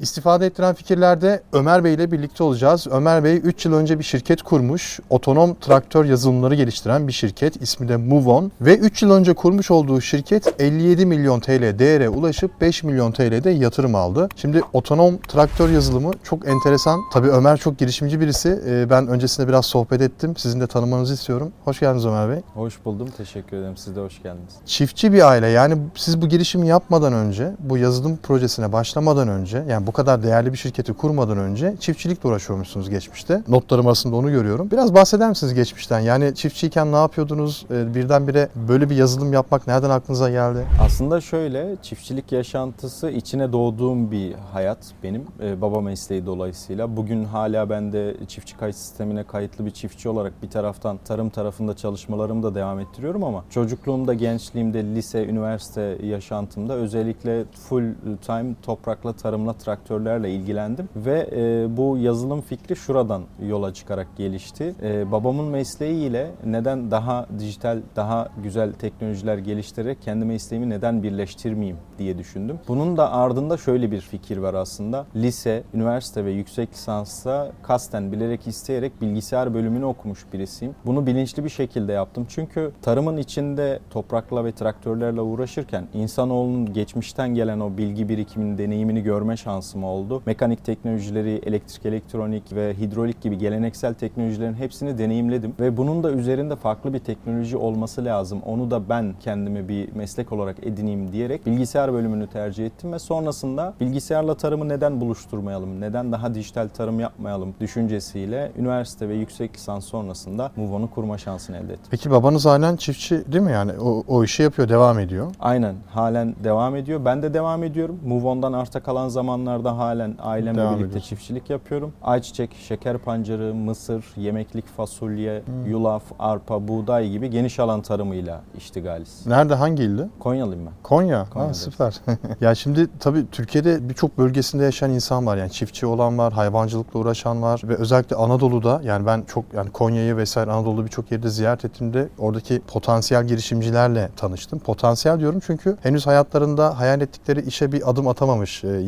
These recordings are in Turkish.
İstifade ettiren fikirlerde Ömer Bey ile birlikte olacağız. Ömer Bey 3 yıl önce bir şirket kurmuş. Otonom traktör yazılımları geliştiren bir şirket. İsmi de MoveOn. Ve 3 yıl önce kurmuş olduğu şirket 57 milyon TL değere ulaşıp 5 milyon TL'de yatırım aldı. Şimdi otonom traktör yazılımı çok enteresan. Tabii Ömer çok girişimci birisi. Ee, Ben öncesinde biraz sohbet ettim. Sizin de tanımanızı istiyorum. Hoş geldiniz Ömer Bey. Hoş buldum. Teşekkür ederim. Siz de hoş geldiniz. Çiftçi bir aile yani siz bu girişimi yapmadan önce, bu yazılım projesine başlamadan önce, yani bu kadar değerli bir şirketi kurmadan önce çiftçilikle uğraşıyormuşsunuz geçmişte. Notlarım arasında onu görüyorum. Biraz bahseder misiniz geçmişten? Yani çiftçiyken ne yapıyordunuz? Ee, Birdenbire böyle bir yazılım yapmak nereden aklınıza geldi? Aslında şöyle çiftçilik yaşantısı içine doğduğum bir hayat benim. Ee, baba mesleği dolayısıyla. Bugün hala ben de çiftçi kayıt sistemine kayıtlı bir çiftçi olarak bir taraftan tarım tarafında çalışmalarımı da devam ettiriyorum ama çocukluğumda, gençliğimde, lise, üniversite yaşantımda özellikle full time toprakla, tarımla, traktörlerle ilgilendim ve e, bu yazılım fikri şuradan yola çıkarak gelişti. E, babamın mesleğiyle neden daha dijital, daha güzel teknolojiler geliştirerek kendi mesleğimi neden birleştirmeyeyim diye düşündüm. Bunun da ardında şöyle bir fikir var aslında. Lise, üniversite ve yüksek lisansta kasten bilerek isteyerek bilgisayar bölümünü okumuş birisiyim. Bunu bilinçli bir şekilde yaptım. Çünkü tarımın içinde toprakla ve traktörlerle uğraşırken insanoğlunun geçmişten gelen o bilgi birikimini, deneyimini görme şansım oldu. Mekanik teknolojileri, elektrik, elektronik ve hidrolik gibi geleneksel teknolojilerin hepsini deneyimledim ve bunun da üzerinde farklı bir teknoloji olması lazım. Onu da ben kendime bir meslek olarak edineyim diyerek bilgisayar bölümünü tercih ettim ve sonrasında bilgisayarla tarımı neden buluşturmayalım, neden daha dijital tarım yapmayalım düşüncesiyle üniversite ve yüksek lisans sonrasında MoveOn'u kurma şansını elde ettim. Peki babanız halen çiftçi değil mi yani? O, o işi yapıyor, devam ediyor. Aynen halen devam ediyor. Ben de devam ediyorum. MoveOn'dan arta kalan zamanlarda halen ailemle Devam birlikte ediyorsun. çiftçilik yapıyorum. Ayçiçek, şeker pancarı, mısır, yemeklik fasulye, Hmm. yulaf, arpa, buğday gibi geniş alan tarımıyla iştigaliz. Nerede, hangi ilde? Konyalıyım ben. Konya. Ha, Konya'da. süper. ya şimdi tabii Türkiye'de birçok bölgesinde yaşayan insan var. Yani çiftçi olan var, hayvancılıkla uğraşan var ve özellikle Anadolu'da yani ben çok yani Konya'yı vesaire Anadolu'da birçok yerde ziyaret ettiğimde oradaki potansiyel girişimcilerle tanıştım. Potansiyel diyorum çünkü henüz hayatlarında hayal ettikleri işe bir adım atamamış e,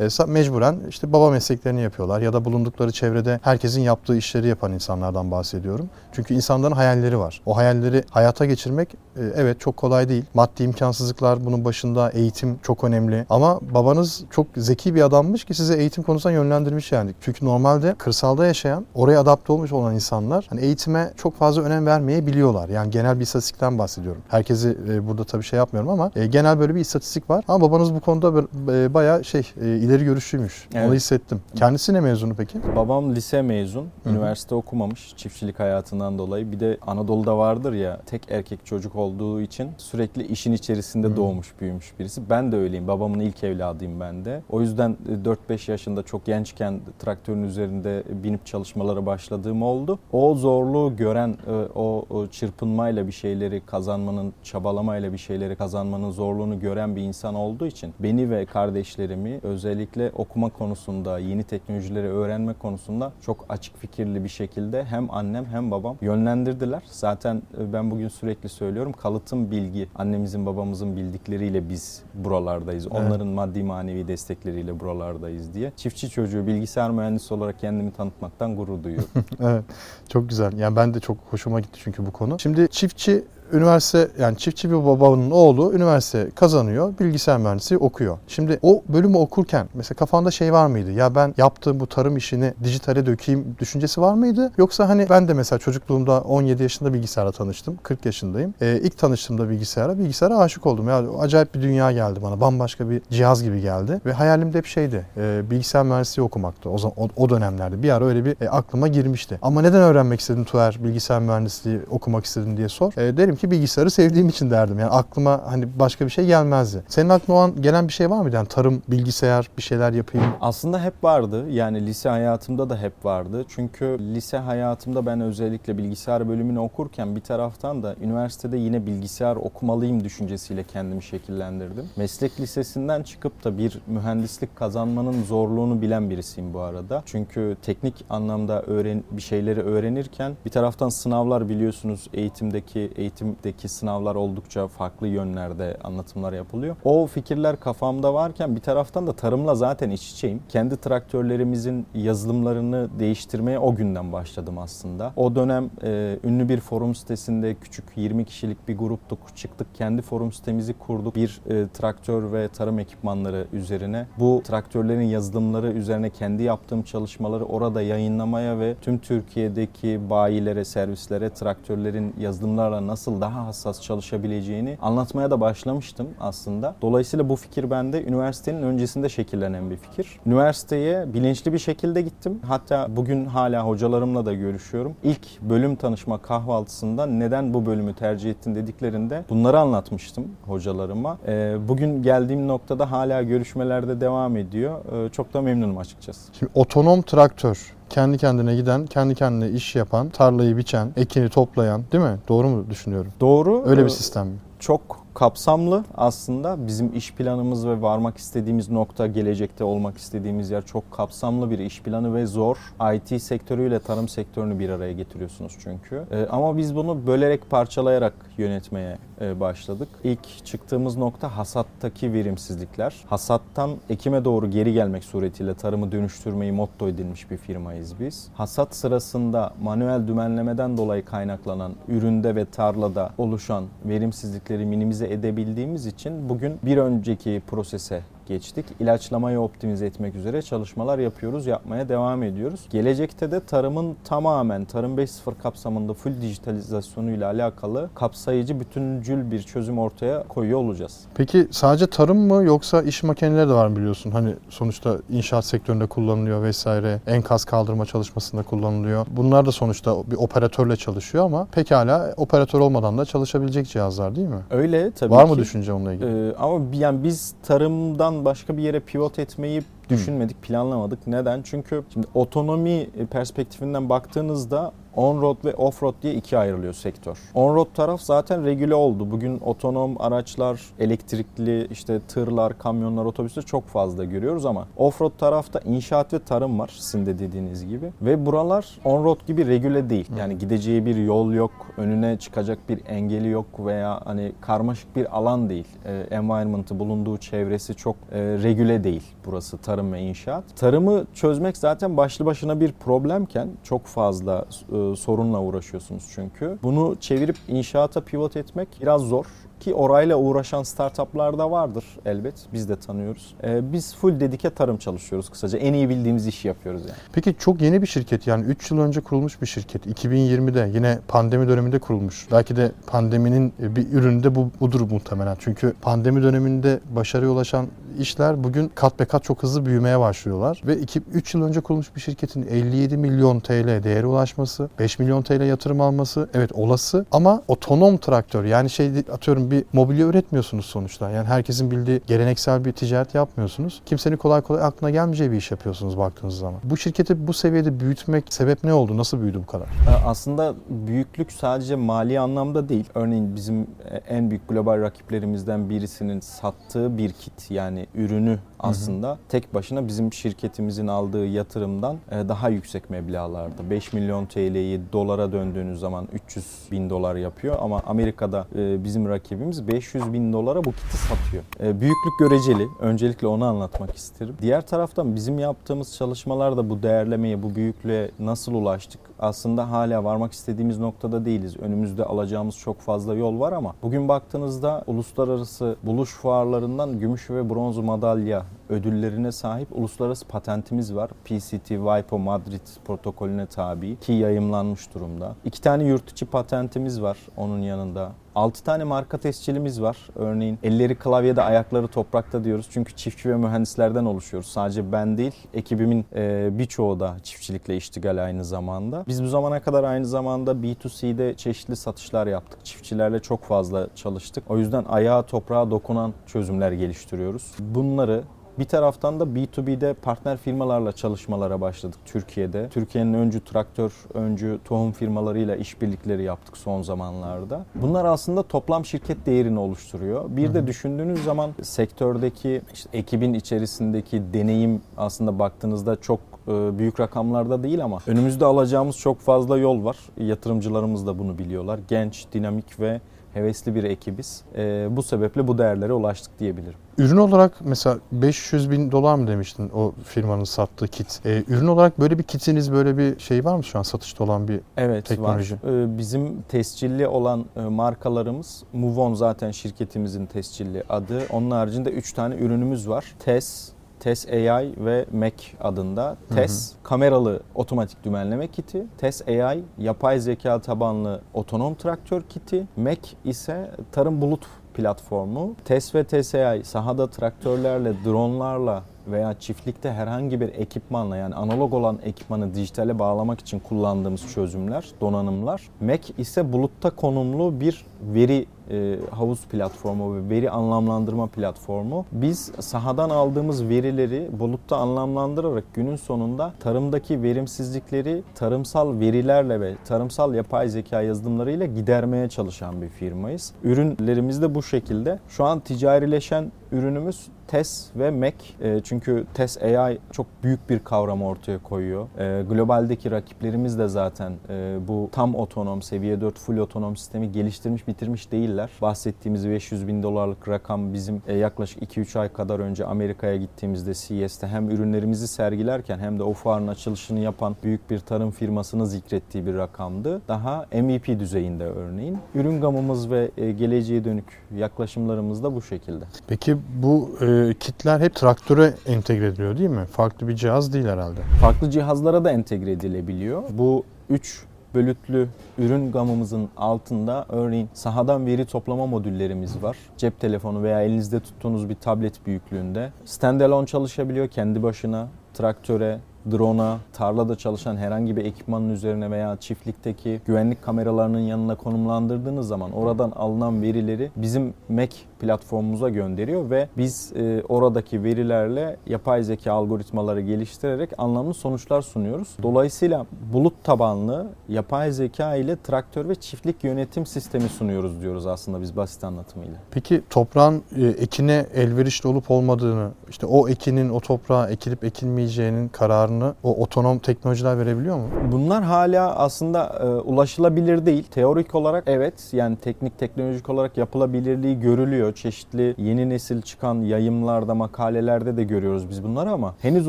insanlar. Sa- mecburen işte baba mesleklerini yapıyorlar ya da bulundukları çevrede herkesin yaptığı işleri yapan insanlardan bahsediyorum. Çünkü insanların hayalleri var. O hayalleri hayata geçirmek e, evet çok kolay değil. Maddi imkansızlıklar bunun başında eğitim çok önemli. Ama babanız çok zeki bir adammış ki size eğitim konusunda yönlendirmiş yani. Çünkü normalde kırsalda yaşayan, oraya adapte olmuş olan insanlar hani eğitime çok fazla önem vermeyebiliyorlar. Yani genel bir istatistikten bahsediyorum. Herkesi e, burada tabii şey yapmıyorum ama e, genel böyle bir istatistik var. Ama babanız bu konuda bir- bayağı şey ileri görüşlüymüş. Evet. Onu hissettim. Kendisi ne mezunu peki? Babam lise mezun, üniversite okumamış çiftçilik hayatından dolayı. Bir de Anadolu'da vardır ya tek erkek çocuk olduğu için sürekli işin içerisinde Hı. doğmuş büyümüş birisi. Ben de öyleyim. Babamın ilk evladıyım ben de. O yüzden e, 4-5 yaşında çok gençken traktörün üzerinde binip çalışmalara başladığım oldu. O zorluğu gören, e, o, çırpınmayla bir şeyleri kazanmanın, çabalamayla bir şeyleri kazanmanın zorluğunu gören bir insan olduğu için beni ve kardeşlerimi özellikle okuma konusunda, yeni teknolojileri öğrenme konusunda çok açık fikirli bir şekilde hem annem hem babam yönlendirdiler. Zaten e, ben bugün sürekli söylüyorum kalıtım bilgi annemizin babamızın bildikleriyle biz buralardayız. Evet. Onların maddi manevi destekleriyle buralardayız diye. Çiftçi çocuğu bilgisayar mühendisi olarak kendimi tanıtmaktan gurur duyuyorum. Evet. Çok güzel. Yani ben de çok hoşuma gitti çünkü bu konu. Şimdi çiftçi üniversite yani çiftçi bir babanın oğlu üniversite kazanıyor, bilgisayar mühendisi okuyor. Şimdi o bölümü okurken mesela kafanda şey var mıydı? Ya ben yaptığım bu tarım işini dijitale dökeyim düşüncesi var mıydı? Yoksa hani ben de mesela çocukluğumda 17 yaşında bilgisayarla tanıştım. 40 yaşındayım. Ee, ilk tanıştığımda bilgisayara, bilgisayara aşık oldum. Ya acayip bir dünya geldi bana. Bambaşka bir cihaz gibi geldi. Ve hayalim de hep şeydi. e, bilgisayar mühendisliği okumaktı. O, zaman, o, o dönemlerde. Bir ara öyle bir e, aklıma girmişti. Ama neden öğrenmek istedin Tuğer bilgisayar mühendisliği okumak istedin diye sor. E, derim ki bilgisayarı sevdiğim için derdim. Yani aklıma hani başka bir şey gelmezdi. Senin aklına o an gelen bir şey var mıydı? Yani tarım, bilgisayar, bir şeyler yapayım. Aslında hep vardı. Yani lise hayatımda da hep vardı. Çünkü lise hayatımda ben özellikle bilgisayar bölümünü okurken bir taraftan da üniversitede yine bilgisayar okumalıyım düşüncesiyle kendimi şekillendirdim. Meslek lisesinden çıkıp da bir mühendislik kazanmanın zorluğunu bilen birisiyim bu arada. Çünkü teknik anlamda öğren bir şeyleri öğrenirken bir taraftan sınavlar biliyorsunuz eğitimdeki eğitim eğitimdeki sınavlar oldukça farklı yönlerde anlatımlar yapılıyor. O fikirler kafamda varken bir taraftan da tarımla zaten iç içeyim. Kendi traktörlerimizin yazılımlarını değiştirmeye o günden başladım aslında. O dönem e, ünlü bir forum sitesinde küçük 20 kişilik bir gruptuk. Çıktık kendi forum sitemizi kurduk. Bir e, traktör ve tarım ekipmanları üzerine. Bu traktörlerin yazılımları üzerine kendi yaptığım çalışmaları orada yayınlamaya ve tüm Türkiye'deki bayilere, servislere traktörlerin yazılımlarla nasıl daha hassas çalışabileceğini anlatmaya da başlamıştım aslında. Dolayısıyla bu fikir bende üniversitenin öncesinde şekillenen bir fikir. Üniversiteye bilinçli bir şekilde gittim. Hatta bugün hala hocalarımla da görüşüyorum. İlk bölüm tanışma kahvaltısında neden bu bölümü tercih ettin dediklerinde bunları anlatmıştım hocalarıma. Ee, bugün geldiğim noktada hala görüşmelerde devam ediyor. Ee, çok da memnunum açıkçası. Şimdi otonom traktör kendi kendine giden, kendi kendine iş yapan, tarlayı biçen, ekini toplayan değil mi? Doğru mu düşünüyorum? Doğru. Öyle bir Ee, sistem mi? çok kapsamlı aslında. Bizim iş planımız ve varmak istediğimiz nokta, gelecekte olmak istediğimiz yer çok kapsamlı bir iş planı ve zor. IT sektörüyle tarım sektörünü bir araya getiriyorsunuz çünkü. Ee, ama biz bunu bölerek, parçalayarak yönetmeye e, başladık. İlk çıktığımız nokta hasattaki verimsizlikler. Hasattan ekime doğru geri gelmek suretiyle tarımı dönüştürmeyi motto edilmiş bir firmayız biz. Hasat sırasında manuel dümenlemeden dolayı kaynaklanan üründe ve tarlada oluşan verimsizlikleri minimize edebildiğimiz için bugün bir önceki prosese geçtik. İlaçlamayı optimize etmek üzere çalışmalar yapıyoruz, yapmaya devam ediyoruz. Gelecekte de tarımın tamamen Tarım 5.0 kapsamında full dijitalizasyonu ile alakalı kapsayıcı bütüncül bir çözüm ortaya koyuyor olacağız. Peki sadece tarım mı yoksa iş makineleri de var mı biliyorsun? Hani sonuçta inşaat sektöründe kullanılıyor vesaire. Enkaz kaldırma çalışmasında kullanılıyor. Bunlar da sonuçta bir operatörle çalışıyor ama pekala operatör olmadan da çalışabilecek cihazlar değil mi? Öyle tabii var ki. mı düşünce onunla ilgili? Ee, ama yani biz tarımdan başka bir yere pivot etmeyi düşünmedik, planlamadık. Neden? Çünkü şimdi otonomi perspektifinden baktığınızda on-road ve off-road diye ikiye ayrılıyor sektör. On-road taraf zaten regüle oldu. Bugün otonom araçlar, elektrikli işte tırlar, kamyonlar, otobüsler çok fazla görüyoruz ama off-road tarafta inşaat ve tarım var sizin de dediğiniz gibi. Ve buralar on-road gibi regüle değil. Yani gideceği bir yol yok, önüne çıkacak bir engeli yok veya hani karmaşık bir alan değil. Ee, environment'ı, bulunduğu çevresi çok e, regüle değil burası tarım ve inşaat. Tarımı çözmek zaten başlı başına bir problemken çok fazla e, sorunla uğraşıyorsunuz çünkü. Bunu çevirip inşaata pivot etmek biraz zor ki orayla uğraşan startuplar da vardır elbet. Biz de tanıyoruz. Ee, biz full dedike tarım çalışıyoruz kısaca. En iyi bildiğimiz işi yapıyoruz yani. Peki çok yeni bir şirket yani 3 yıl önce kurulmuş bir şirket. 2020'de yine pandemi döneminde kurulmuş. Belki de pandeminin bir ürünü de bu, budur muhtemelen. Çünkü pandemi döneminde başarıya ulaşan işler bugün kat be kat çok hızlı büyümeye başlıyorlar. Ve 3 yıl önce kurulmuş bir şirketin 57 milyon TL değere ulaşması, 5 milyon TL yatırım alması evet olası ama otonom traktör yani şey atıyorum bir mobilya üretmiyorsunuz sonuçta. Yani herkesin bildiği geleneksel bir ticaret yapmıyorsunuz. Kimsenin kolay kolay aklına gelmeyeceği bir iş yapıyorsunuz baktığınız zaman. Bu şirketi bu seviyede büyütmek sebep ne oldu? Nasıl büyüdü bu kadar? Aslında büyüklük sadece mali anlamda değil. Örneğin bizim en büyük global rakiplerimizden birisinin sattığı bir kit yani ürünü aslında tek başına bizim şirketimizin aldığı yatırımdan e, daha yüksek meblağlarda. 5 milyon TL'yi dolara döndüğünüz zaman 300 bin dolar yapıyor ama Amerika'da e, bizim rakibimiz 500 bin dolara bu kiti satıyor. E, Büyüklük göreceli. Öncelikle onu anlatmak isterim. Diğer taraftan bizim yaptığımız çalışmalarda bu değerlemeye, bu büyüklüğe nasıl ulaştık? Aslında hala varmak istediğimiz noktada değiliz. Önümüzde alacağımız çok fazla yol var ama bugün baktığınızda uluslararası buluş fuarlarından gümüş ve bronz madalya ödüllerine sahip uluslararası patentimiz var. PCT WIPO Madrid protokolüne tabi ki yayımlanmış durumda. İki tane yurt içi patentimiz var onun yanında. 6 tane marka tescilimiz var. Örneğin elleri klavyede ayakları toprakta diyoruz. Çünkü çiftçi ve mühendislerden oluşuyoruz. Sadece ben değil ekibimin e, birçoğu da çiftçilikle iştigal aynı zamanda. Biz bu zamana kadar aynı zamanda B2C'de çeşitli satışlar yaptık. Çiftçilerle çok fazla çalıştık. O yüzden ayağa toprağa dokunan çözümler geliştiriyoruz. Bunları bir taraftan da B2B'de partner firmalarla çalışmalara başladık Türkiye'de. Türkiye'nin öncü traktör, öncü tohum firmalarıyla işbirlikleri yaptık son zamanlarda. Bunlar aslında toplam şirket değerini oluşturuyor. Bir de düşündüğünüz zaman sektördeki işte ekibin içerisindeki deneyim aslında baktığınızda çok e, büyük rakamlarda değil ama önümüzde alacağımız çok fazla yol var. Yatırımcılarımız da bunu biliyorlar. Genç, dinamik ve hevesli bir ekibiz. E, bu sebeple bu değerlere ulaştık diyebilirim. Ürün olarak mesela 500 bin dolar mı demiştin o firmanın sattığı kit? Ee, ürün olarak böyle bir kitiniz, böyle bir şey var mı şu an satışta olan bir Evet teknoloji? var. Ee, bizim tescilli olan e, markalarımız Muvon zaten şirketimizin tescilli adı. Onun haricinde 3 tane ürünümüz var. TES, TES AI ve Mac adında. TES kameralı otomatik dümenleme kiti. TES AI yapay zeka tabanlı otonom traktör kiti. Mac ise tarım bulut platformu. TES ve TES AI sahada traktörlerle, dronlarla veya çiftlikte herhangi bir ekipmanla yani analog olan ekipmanı dijitale bağlamak için kullandığımız çözümler, donanımlar. Mac ise bulutta konumlu bir veri e, havuz platformu ve veri anlamlandırma platformu. Biz sahadan aldığımız verileri bulutta anlamlandırarak günün sonunda tarımdaki verimsizlikleri tarımsal verilerle ve tarımsal yapay zeka yazılımlarıyla gidermeye çalışan bir firmayız. Ürünlerimiz de bu şekilde. Şu an ticarileşen ürünümüz TES ve Mac. E, çünkü TES AI çok büyük bir kavram ortaya koyuyor. E, globaldeki rakiplerimiz de zaten e, bu tam otonom, seviye 4 full otonom sistemi geliştirmiş bitirmiş değiller. Bahsettiğimiz 500 bin dolarlık rakam bizim e, yaklaşık 2-3 ay kadar önce Amerika'ya gittiğimizde CES'te hem ürünlerimizi sergilerken hem de o fuarın açılışını yapan büyük bir tarım firmasını zikrettiği bir rakamdı. Daha MVP düzeyinde örneğin. Ürün gamımız ve e, geleceğe dönük yaklaşımlarımız da bu şekilde. Peki bu e, kitler hep traktöre entegre ediliyor değil mi? Farklı bir cihaz değil herhalde. Farklı cihazlara da entegre edilebiliyor. Bu 3 bölütlü ürün gamımızın altında örneğin sahadan veri toplama modüllerimiz var. Cep telefonu veya elinizde tuttuğunuz bir tablet büyüklüğünde. Standalone çalışabiliyor kendi başına. Traktöre, drone'a, tarlada çalışan herhangi bir ekipmanın üzerine veya çiftlikteki güvenlik kameralarının yanına konumlandırdığınız zaman oradan alınan verileri bizim Mac platformumuza gönderiyor ve biz e, oradaki verilerle yapay zeka algoritmaları geliştirerek anlamlı sonuçlar sunuyoruz. Dolayısıyla bulut tabanlı yapay zeka ile traktör ve çiftlik yönetim sistemi sunuyoruz diyoruz aslında biz basit anlatımıyla. Peki toprağın e, ekine elverişli olup olmadığını, işte o ekinin o toprağa ekilip ekilmeyeceğinin kararını o otonom teknolojiler verebiliyor mu? Bunlar hala aslında e, ulaşılabilir değil. Teorik olarak evet yani teknik teknolojik olarak yapılabilirliği görülüyor. Çeşitli yeni nesil çıkan yayımlarda, makalelerde de görüyoruz biz bunları ama henüz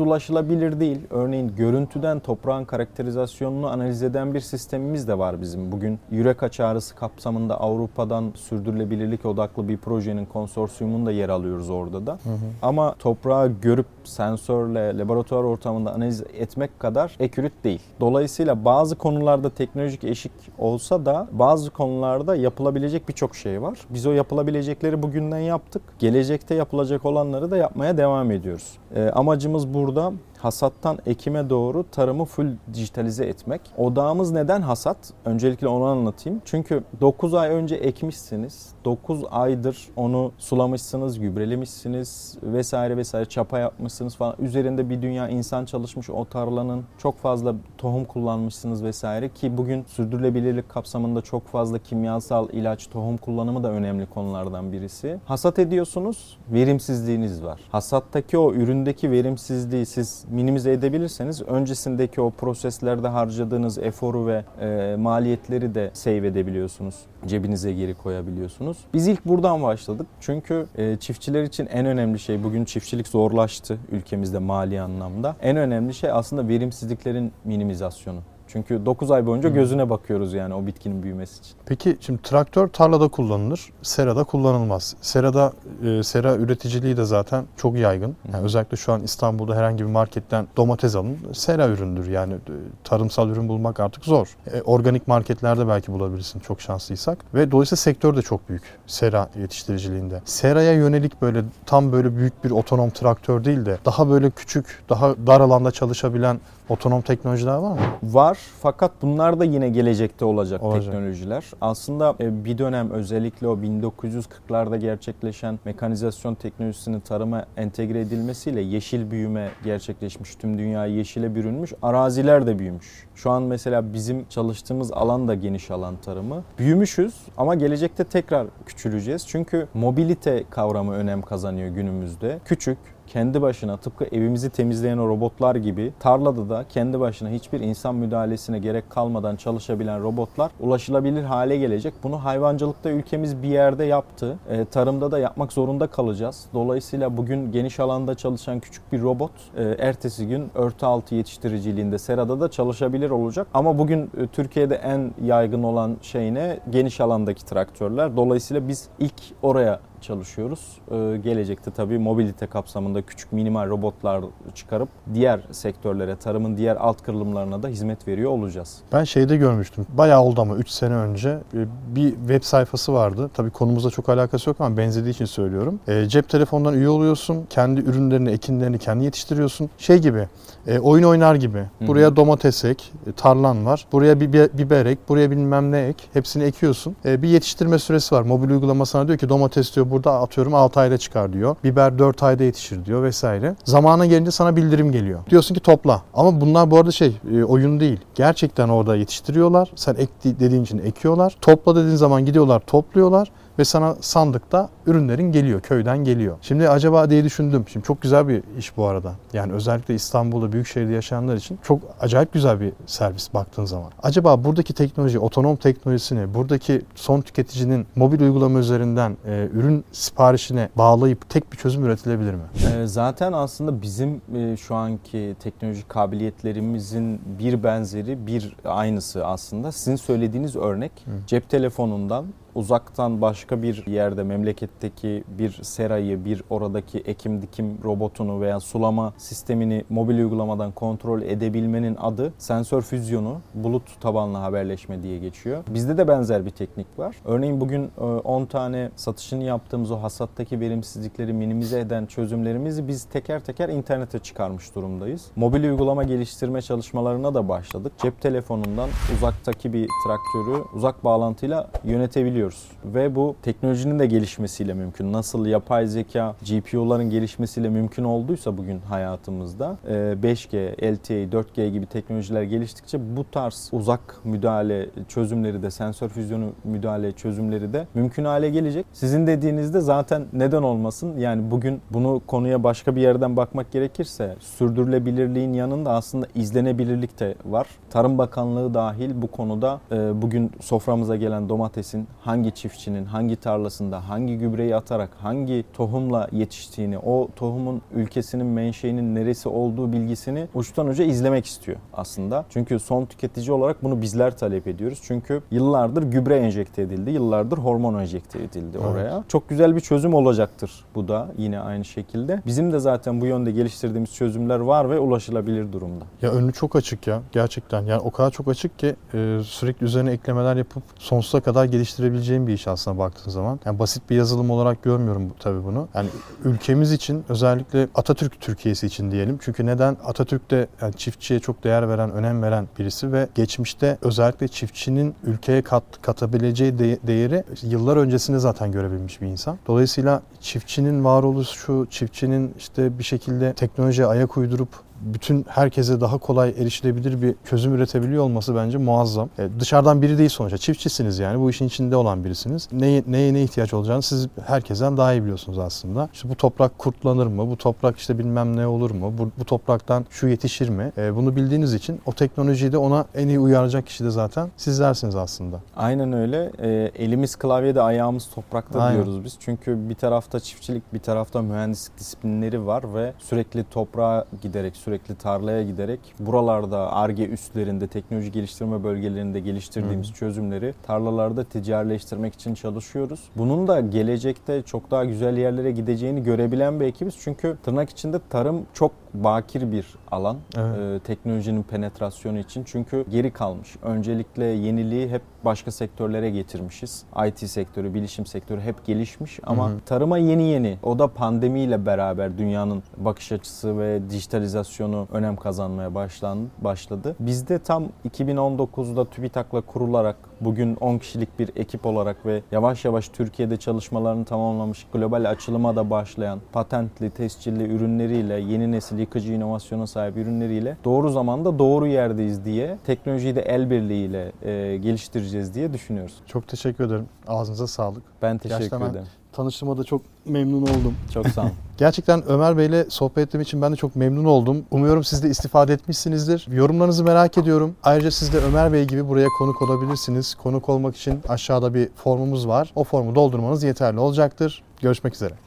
ulaşılabilir değil. Örneğin görüntüden toprağın karakterizasyonunu analiz eden bir sistemimiz de var bizim. Bugün yürek aç ağrısı kapsamında Avrupa'dan sürdürülebilirlik odaklı bir projenin konsorsiyumunda yer alıyoruz orada da. Hı hı. Ama toprağı görüp sensörle laboratuvar ortamında analiz etmek kadar ekürit değil. Dolayısıyla bazı konularda teknolojik eşik olsa da bazı konularda yapılabilecek birçok şey var. Biz o yapılabilecekleri bugünden yaptık. Gelecekte yapılacak olanları da yapmaya devam ediyoruz. Ee, amacımız burada hasattan ekime doğru tarımı full dijitalize etmek. Odağımız neden hasat? Öncelikle onu anlatayım. Çünkü 9 ay önce ekmişsiniz. 9 aydır onu sulamışsınız, gübrelemişsiniz vesaire vesaire çapa yapmışsınız falan. Üzerinde bir dünya insan çalışmış o tarlanın. Çok fazla tohum kullanmışsınız vesaire ki bugün sürdürülebilirlik kapsamında çok fazla kimyasal ilaç, tohum kullanımı da önemli konulardan birisi. Hasat ediyorsunuz, verimsizliğiniz var. Hasattaki o üründeki verimsizliği siz minimize edebilirseniz öncesindeki o proseslerde harcadığınız eforu ve e, maliyetleri de save edebiliyorsunuz. Cebinize geri koyabiliyorsunuz. Biz ilk buradan başladık. Çünkü e, çiftçiler için en önemli şey bugün çiftçilik zorlaştı ülkemizde mali anlamda. En önemli şey aslında verimsizliklerin minimizasyonu. Çünkü 9 ay boyunca gözüne bakıyoruz yani o bitkinin büyümesi için. Peki şimdi traktör tarlada kullanılır, serada kullanılmaz. Serada e, sera üreticiliği de zaten çok yaygın. Yani özellikle şu an İstanbul'da herhangi bir marketten domates alın, sera üründür. Yani e, tarımsal ürün bulmak artık zor. E, organik marketlerde belki bulabilirsin çok şanslıysak. Ve dolayısıyla sektör de çok büyük sera yetiştiriciliğinde. Seraya yönelik böyle tam böyle büyük bir otonom traktör değil de daha böyle küçük, daha dar alanda çalışabilen otonom teknolojiler var mı? Var fakat bunlar da yine gelecekte olacak, Olacak. teknolojiler. Aslında e, bir dönem özellikle o 1940'larda gerçekleşen mekanizasyon teknolojisinin tarıma entegre edilmesiyle yeşil büyüme gerçekleşmiş. Tüm dünya yeşile bürünmüş. Araziler de büyümüş. Şu an mesela bizim çalıştığımız alan da geniş alan tarımı. Büyümüşüz ama gelecekte tekrar küçüleceğiz. Çünkü mobilite kavramı önem kazanıyor günümüzde. Küçük, kendi başına tıpkı evimizi temizleyen o robotlar gibi tarlada da kendi başına hiçbir insan müdahalesine gerek kalmadan çalışabilen robotlar ulaşılabilir hale gelecek. Bunu hayvancılıkta ülkemiz bir yerde yaptı. E, tarımda da yapmak zorunda kalacağız. Dolayısıyla bugün geniş alanda çalışan küçük bir robot e, ertesi gün örtü altı yetiştiriciliğinde serada da çalışabilir olacak. Ama bugün e, Türkiye'de en yaygın olan şey ne? Geniş alandaki traktörler. Dolayısıyla biz ilk oraya çalışıyoruz. Ee, gelecekte tabii mobilite kapsamında küçük minimal robotlar çıkarıp diğer sektörlere, tarımın diğer alt kırılımlarına da hizmet veriyor olacağız. Ben şeyde görmüştüm. Bayağı oldu ama 3 sene önce e, bir web sayfası vardı. Tabii konumuzla çok alakası yok ama benzediği için söylüyorum. E, cep telefonundan üye oluyorsun. Kendi ürünlerini, ekinlerini kendi yetiştiriyorsun. Şey gibi, e, oyun oynar gibi. Buraya domates ek, e, tarlan var. Buraya biber, biber ek, buraya bilmem ne ek. Hepsini ekiyorsun. E, bir yetiştirme süresi var. Mobil uygulama sana diyor ki domates diyor burada atıyorum 6 ayda çıkar diyor. Biber 4 ayda yetişir diyor vesaire. Zamana gelince sana bildirim geliyor. Diyorsun ki topla. Ama bunlar bu arada şey e, oyun değil. Gerçekten orada yetiştiriyorlar. Sen ek dediğin için ekiyorlar. Topla dediğin zaman gidiyorlar topluyorlar ve sana sandıkta ürünlerin geliyor, köyden geliyor. Şimdi acaba diye düşündüm. Şimdi çok güzel bir iş bu arada. Yani özellikle İstanbul'da büyük şehirde yaşayanlar için çok acayip güzel bir servis baktığın zaman. Acaba buradaki teknoloji, otonom teknolojisini buradaki son tüketicinin mobil uygulama üzerinden e, ürün siparişine bağlayıp tek bir çözüm üretilebilir mi? E, zaten aslında bizim e, şu anki teknolojik kabiliyetlerimizin bir benzeri, bir aynısı aslında. Sizin söylediğiniz örnek Hı. cep telefonundan uzaktan başka bir yerde memleketteki bir serayı, bir oradaki ekim dikim robotunu veya sulama sistemini mobil uygulamadan kontrol edebilmenin adı sensör füzyonu, bulut tabanlı haberleşme diye geçiyor. Bizde de benzer bir teknik var. Örneğin bugün 10 e, tane satışını yaptığımız o hasattaki verimsizlikleri minimize eden çözümlerimizi biz teker teker internete çıkarmış durumdayız. Mobil uygulama geliştirme çalışmalarına da başladık. Cep telefonundan uzaktaki bir traktörü uzak bağlantıyla yönetebiliyoruz yapabiliyoruz. Ve bu teknolojinin de gelişmesiyle mümkün. Nasıl yapay zeka, GPU'ların gelişmesiyle mümkün olduysa bugün hayatımızda 5G, LTE, 4G gibi teknolojiler geliştikçe bu tarz uzak müdahale çözümleri de sensör füzyonu müdahale çözümleri de mümkün hale gelecek. Sizin dediğinizde zaten neden olmasın? Yani bugün bunu konuya başka bir yerden bakmak gerekirse sürdürülebilirliğin yanında aslında izlenebilirlik de var. Tarım Bakanlığı dahil bu konuda e, bugün soframıza gelen domatesin hangi hangi çiftçinin hangi tarlasında hangi gübreyi atarak hangi tohumla yetiştiğini, o tohumun ülkesinin menşeinin neresi olduğu bilgisini uçtan uca izlemek istiyor aslında. Çünkü son tüketici olarak bunu bizler talep ediyoruz. Çünkü yıllardır gübre enjekte edildi, yıllardır hormon enjekte edildi evet. oraya. Çok güzel bir çözüm olacaktır bu da yine aynı şekilde. Bizim de zaten bu yönde geliştirdiğimiz çözümler var ve ulaşılabilir durumda. Ya önü çok açık ya gerçekten. Yani o kadar çok açık ki e, sürekli üzerine eklemeler yapıp sonsuza kadar geliştirebileceğimiz yapabileceğim bir iş aslında baktığın zaman. Yani basit bir yazılım olarak görmüyorum tabii bunu. Yani ülkemiz için özellikle Atatürk Türkiye'si için diyelim. Çünkü neden? Atatürk de yani çiftçiye çok değer veren, önem veren birisi ve geçmişte özellikle çiftçinin ülkeye kat, katabileceği de, değeri yıllar öncesinde zaten görebilmiş bir insan. Dolayısıyla çiftçinin varoluşu, çiftçinin işte bir şekilde teknolojiye ayak uydurup bütün herkese daha kolay erişilebilir bir çözüm üretebiliyor olması bence muazzam. E, dışarıdan biri değil sonuçta. Çiftçisiniz yani. Bu işin içinde olan birisiniz. Neye, neye ne ihtiyaç olacağını siz herkesten daha iyi biliyorsunuz aslında. İşte bu toprak kurtlanır mı? Bu toprak işte bilmem ne olur mu? Bu, bu topraktan şu yetişir mi? E, bunu bildiğiniz için o teknolojiyi de ona en iyi uyaracak kişi de zaten sizlersiniz aslında. Aynen öyle. E, elimiz klavyede, ayağımız toprakta Aynen. diyoruz biz. Çünkü bir tarafta çiftçilik, bir tarafta mühendislik disiplinleri var ve sürekli toprağa giderek sürekli tarlaya giderek buralarda ARGE üstlerinde, teknoloji geliştirme bölgelerinde geliştirdiğimiz Hı. çözümleri tarlalarda ticarileştirmek için çalışıyoruz. Bunun da gelecekte çok daha güzel yerlere gideceğini görebilen bir ekibiz. Çünkü tırnak içinde tarım çok bakir bir alan evet. e, teknolojinin penetrasyonu için. Çünkü geri kalmış. Öncelikle yeniliği hep başka sektörlere getirmişiz. IT sektörü, bilişim sektörü hep gelişmiş ama hı hı. tarıma yeni yeni o da pandemiyle beraber dünyanın bakış açısı ve dijitalizasyonu önem kazanmaya başlandı, başladı. Bizde tam 2019'da TÜBİTAK'la kurularak bugün 10 kişilik bir ekip olarak ve yavaş yavaş Türkiye'de çalışmalarını tamamlamış, global açılıma da başlayan patentli, tescilli ürünleriyle, yeni nesil yıkıcı inovasyona sahip ürünleriyle doğru zamanda doğru yerdeyiz diye teknolojiyi de el birliğiyle e, geliştireceğiz diye düşünüyoruz. Çok teşekkür ederim. Ağzınıza sağlık. Ben teşekkür Gerçekten ederim Tanıştığıma da çok memnun oldum. Çok sağ olun. Gerçekten Ömer Bey'le sohbet ettiğim için ben de çok memnun oldum. Umuyorum siz de istifade etmişsinizdir. Yorumlarınızı merak ediyorum. Ayrıca siz de Ömer Bey gibi buraya konuk olabilirsiniz. Konuk olmak için aşağıda bir formumuz var. O formu doldurmanız yeterli olacaktır. Görüşmek üzere.